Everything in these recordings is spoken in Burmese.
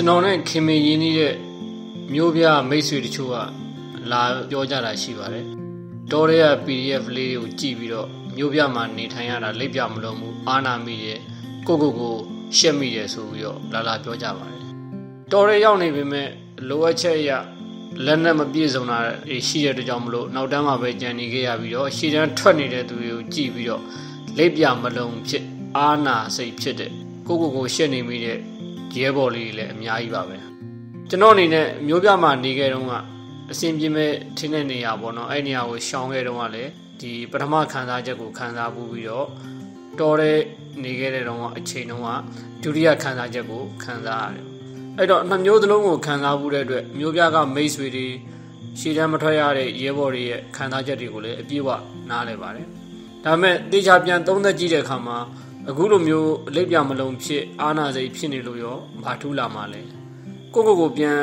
ကျွန်တော်နဲ့ခင်မင်းရင်းနှီးတဲ့မျိုးပြမိတ်ဆွေတချို့ကလာပြောကြတာရှိပါတယ်တော်ရဲက PDF လေးတွေကိုကြည့်ပြီးတော့မျိုးပြမှာနေထိုင်ရတာလက်ပြမလုံးဘူးအာနာမိတယ်ကိုကိုကိုရှက်မိတယ်ဆိုပြီးတော့လာလာပြောကြပါတယ်တော်ရဲရောက်နေပေမဲ့လိုအပ်ချက်အရလက်နဲ့မပြည့်စုံတာရှိတဲ့အတွက်ကြောင့်မလို့နောက်တန်းမှာပဲကြံနေခဲ့ရပြီးတော့ရှေ့တန်းထွက်နေတဲ့သူတွေကိုကြည့်ပြီးတော့လက်ပြမလုံးဖြစ်အာနာစိတ်ဖြစ်တဲ့ကိုကိုကိုရှက်နေမိတဲ့ ရဲဘော်လေးတွေလည်းအများကြီးပါပဲကျွန်တော်အနေနဲ့မျိုးပြမှာနေခဲ့တုန်းကအစဉ်ပြေမဲ့ထင်းတဲ့နေရာပေါ့နော်အဲ့နေရာကိုရှောင်ခဲ့တုန်းကလည်းဒီပထမခံစားချက်ကိုခံစားပူပြီးတော့တော်တဲ့နေခဲ့တဲ့တုန်းကအချိန်တုန်းကဒုတိယခံစားချက်ကိုခံစားရတယ်အဲ့တော့နှစ်မျိုးသလုံးကိုခံစားမှုတဲ့အတွက်မျိုးပြကမိတ်ဆွေတွေရှည်တန်းမထွက်ရတဲ့ရဲဘော်တွေရဲ့ခံစားချက်တွေကိုလည်းအပြည့်အဝနားလည်ပါတယ်ဒါပေမဲ့တေချာပြန်သုံးသက်ကြည့်တဲ့အခါမှာ အခုလိုမျိုးအလိပ်ပြမလုံးဖြစ်အာနာစိတ်ဖြစ်နေလို့ရောဘာထူးလာမှလဲကိုကိုကိုပြန်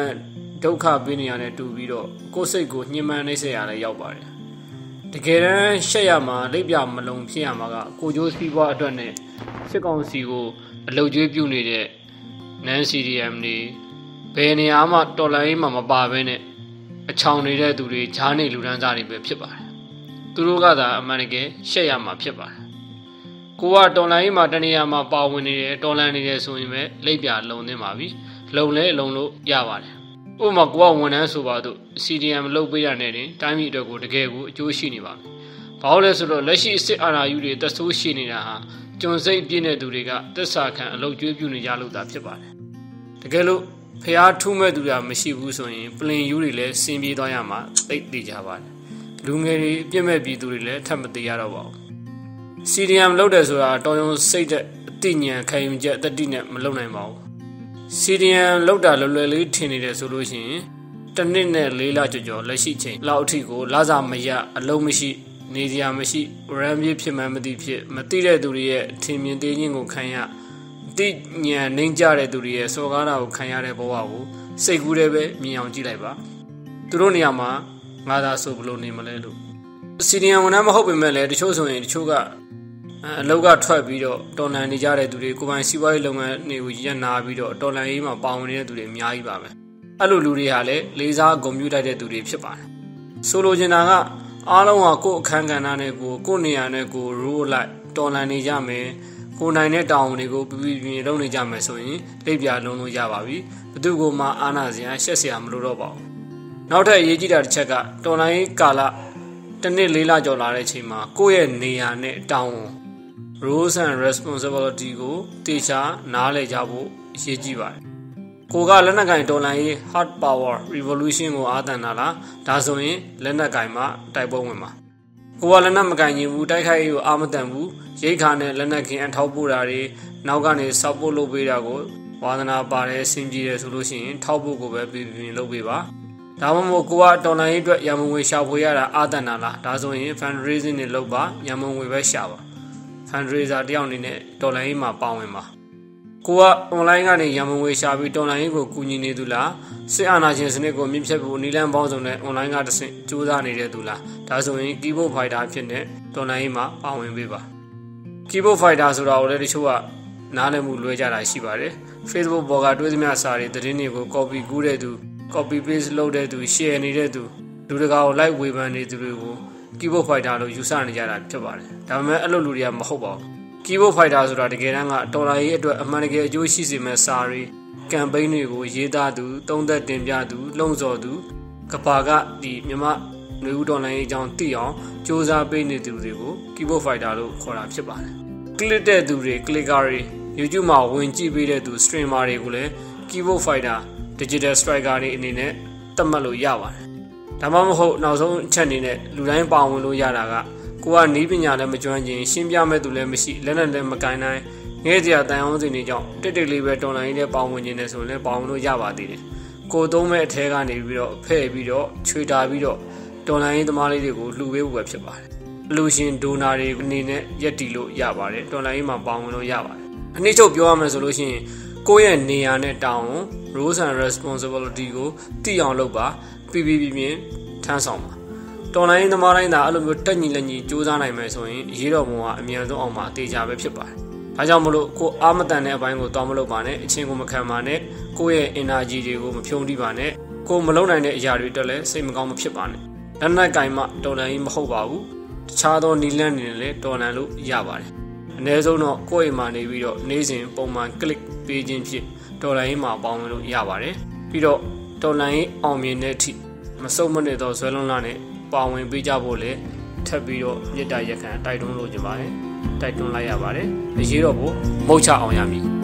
ဒုက္ခပေးနေရတဲ့တူပြီးတော့ကိုယ်စိတ်ကိုညှဉ်းပန်းနှိမ့်ဆက်ရလဲရောက်ပါတယ်တကယ်တမ်းရှက်ရမှာလိပ်ပြမလုံးဖြစ်ရမှာကကိုကျိုးစီးပွားအတွက်နဲ့စစ်ကောင်စီကိုအလုတ်ကျွေးပြုနေတဲ့နန် CDM တွေဘယ်နေရာမှတော်လိုင်းမှမပါဘဲနဲ့အချောင်နေတဲ့သူတွေဂျားနေလူဒန်းစားတွေပဲဖြစ်ပါတယ်သူတို့ကသာအမှန်တကယ်ရှက်ရမှာဖြစ်ပါတယ် ကိုကတော်လိုင်းမှာတနေရာမှာပါဝင်နေတယ်တော်လန်နေတယ်ဆိုရင်ပဲလိပ်ပြလုံသင်းပါပြီလုံလဲလုံလို့ရပါတယ်ဥပမာကိုကဝန်ထမ်းဆိုပါတော့ CDM လုပ်ပေးရတဲ့တင်တိုင်းပြည်အတွက်ကိုတကယ်ကိုအကျိုးရှိနေပါမယ်ဘာလို့လဲဆိုတော့လက်ရှိအစ်စ်အာဏာယူတွေသက်ဆိုးရှိနေတာဟာကျွန်စိတ်ပြည့်တဲ့သူတွေကသက်စာခံအလုပ်ကျွေးပြုနေကြလို့သာဖြစ်ပါတယ်တကယ်လို့ဖျားထူးမဲ့သူတွေကမရှိဘူးဆိုရင်ပလင်ယူတွေလည်းစင်ပြေးသွားရမှာသိသိကြပါတယ်လူငယ်တွေအပြစ်မဲ့ပြည်သူတွေလည်းထပ်မသေးရတော့ပါဘူး CDM လုပ်တယ်ဆိုတာတော်ရုံစိတ်တဲ့အသိဉာဏ်ခံယူချက်အတတိနဲ့မလုပ်နိုင်ပါဘူး CDM လောက်တာလွယ်လွယ်လေးထင်နေတယ်ဆိုလို့ရှိရင်တစ်နှစ်နဲ့လေးလကြော်ကြော်လက်ရှိချိန်လောက်အထိကိုလာစာမရအလုံးမရှိနေစရာမရှိရမ်းပြေးဖြစ်မှန်းမသိဖြစ်မသိတဲ့သူတွေရဲ့ထင်မြင်သေးခြင်းကိုခံရတိညာနှိမ့်ကြတဲ့သူတွေရဲ့စော်ကားတာကိုခံရတဲ့ဘဝကိုစိတ်ကူးတဲ့ပဲမြင်အောင်ကြည့်လိုက်ပါသူတို့နေရာမှာငါသာဆိုဘလို့နေမလဲလို့စီဒီယံဝန်ထမ်းမဟုတ်ပေမဲ့လည်းတချို့ဆိုရင်တချို့က အလောက်ကထွက်ပြီးတော့တော်လန်နေကြတဲ့သူတွေကိုပိုင်စီးပွားရေးလုပ်ငန်းတွေကိုရန်နာပြီးတော့တော်လန်ရေးမှာပါဝင်နေတဲ့သူတွေအများကြီးပါပဲအဲ့လိုလူတွေဟာလည်းလေးစားဂုဏ်ပြုတတ်တဲ့သူတွေဖြစ်ပါတယ်ဆိုလိုချင်တာကအားလုံးကကိုယ့်အခန်းကဏ္ဍနဲ့ကိုကိုယ့်နေရာနဲ့ကိုရိုးလိုက်တော်လန်နေကြမယ်ကိုနိုင်တဲ့တောင်းတွေကိုပြပြပြလုပ်နေကြမယ်ဆိုရင်လိပ်ပြလုံးလို့ရပါပြီဘသူကမှအာနာစရာရှက်စရာမလိုတော့ပါဘူးနောက်ထပ်အရေးကြီးတာတစ်ချက်ကတော်လိုင်းကာလတစ်နှစ်လေးလကျော်လာတဲ့အချိန်မှာကိုယ့်ရဲ့နေရာနဲ့တောင်း rules and responsibility ကိုတေချာနားလည်ကြဖို့အရေးကြီးပါတယ်။ကိုကလက်နက်ကင်တော်လိုင်းရေး hard power revolution ကိုအာသန်တာလားဒါဆိုရင်လက်နက်ကင်မှာတိုက်ပွဲဝင်ပါ။ကိုကလက်နက်မကင်ရင်ဘူးတိုက်ခိုက်ရေးကိုအာမတန်ဘူးရိတ်ခါနဲ့လက်နက်ခင်အထောက်ပို့တာတွေနောက်ကနေစောက်ပို့လုပ်ပေးတာကိုဝါသနာပါတယ်စင်ကြည့်တယ်ဆိုလို့ရှိရင်ထောက်ဖို့ကိုပဲပြင်ပြင်လုပ်ပေးပါ။ဒါမှမဟုတ်ကိုကတော်လိုင်းရေးအတွက်ရန်မုံငွေရှာဖွေရတာအာသန်တာလားဒါဆိုရင် fundraising တွေလုပ်ပါရန်မုံငွေပဲရှာပါ fundraiser တယောက်အနေနဲ့ဒေါ်လာရေးမှာပါဝင်ပါကိုက online ကနေရန်မငွေရှာပြီးဒေါ်လာရေးကိုကူညီနေသူလားစစ်အာဏာရှင်စနစ်ကိုမြင့်ဖြတ်ဖို့နီလန်းပေါင်းစုံနဲ့ online ကတဆင့်စူးစမ်းနေတဲ့သူလားဒါဆိုရင် keyboard fighter အဖြစ်နဲ့ဒေါ်လာရေးမှာပါဝင်ပေးပါ keyboard fighter ဆိုတာကိုလည်းတချို့ကနားလည်မှုလွဲကြတာရှိပါတယ် Facebook ပေါ်ကတွေးသမျှစာတွေသတင်းတွေကို copy ကူးတဲ့သူ copy paste လုပ်တဲ့သူ share နေတဲ့သူလူတကာကို like ဝေဖန်နေသူတွေကို keyboard fighter လို့ယူဆနေကြတာဖြစ်ပါတယ်ဒါပေမဲ့အဲ့လိုလူတွေကမဟုတ်ပါဘူး keyboard fighter ဆိုတာတကယ်တမ်းကတော်လာရေးအတွက်အမှန်တကယ်အကျိုးရှိစေမယ့်စာတွေကမ်ပိန်းတွေကိုရေးသားသူတုံးသက်တင်ပြသူလှုံ့ဆော်သူကဘာကဒီမြမနေဦးတော်လိုင်းအကြောင်းသိအောင်စ조사ပေးနေသူတွေကို keyboard fighter လို့ခေါ်တာဖြစ်ပါတယ် click တဲ့သူတွေ clicker တွေ YouTube မှာဝင်ကြည့်ပေးတဲ့သူ streamer တွေကိုလည်း keyboard fighter digital striker တွေအနေနဲ့သတ်မှတ်လို့ရပါတယ် ဒါမှမဟုတ်နောက်ဆုံးအချက်အနေနဲ့လူတိုင်းပါဝင်လို့ရတာကကိုကနီးပညာလည်းမကျွမ်းကျင်ရှင်းပြမဲ့သူလည်းမရှိလက်နဲ့လည်းမကင်နိုင်ငဲ့စရာတန်အောင်စင်တွေကြောင့်တစ်တစ်လေးပဲတော်လိုင်းနဲ့ပါဝင်ခြင်းနဲ့ဆိုရင်လည်းပါဝင်လို့ရပါသေးတယ်ကိုသုံးမဲ့အထဲကနေပြီးတော့ဖဲ့ပြီးတော့ချွေတာပြီးတော့တော်လိုင်းသမားလေးတွေကိုလှူပေးဖို့ပဲဖြစ်ပါတယ်အလူရှင်ဒိုနာတွေအနေနဲ့ရက်တီလို့ရပါတယ်တော်လိုင်းမှာပါဝင်လို့ရပါတယ်အနည်းချုပ်ပြောရမယ်ဆိုလို့ရှိရင်ကိုယ့်ရဲ့နေရာနဲ့တောင်း rules and responsibility ကိုသိအောင်လုပ်ပါ ပြပြပြပြထမ်းဆောင်ပါတော်လိုင်းသမားတိုင်းသာအဲ့လိုမျိုးတက်ညီလက်ညီစူးစမ်းနိုင်မယ်ဆိုရင်ရေးတော်ပုံကအမြန်ဆုံးအောင်မှာအသေးချာပဲဖြစ်ပါတယ်ဒါကြောင့်မလို့ကိုအာမတန်တဲ့အပိုင်းကိုတောင်းမလုပ်ပါနဲ့အချင်းကိုမခံပါနဲ့ကိုယ့်ရဲ့ energy တွေကိုမဖြုံးတိပါနဲ့ကိုမလုံနိုင်တဲ့အရာတွေတက်လဲစိတ်မကောင်းမဖြစ်ပါနဲ့လက်နက်ကင်မှတော်လန်ကြီးမဟုတ်ပါဘူးတခြားသောနီလန်းနေနဲ့လည်းတော်လန်လို့ရပါတယ်အ ਨੇ ဆုံးတော့ကိုယ့်အိမ်မှာနေပြီးတော့နေ့စဉ်ပုံမှန် click ပေးခြင်းဖြင့်တော်လန်ကြီးမှာပေါင်းဝင်လို့ရပါတယ်ပြီးတော့ တော်လန်ကြီးအောင်မြင်တဲ့အထိမစုံမနစ်သောဇွဲလုံးလာနဲ့ပါဝင်ပေးကြဖို့လေထပ်ပြီးတော့မြစ်တာရက်ခံတိုက်တွန်းလို့ကြပါတယ်တိုက်တွန်းလိုက်ရပါတယ်အရေးတော့ဖို့မုတ်ချအောင်ရမည်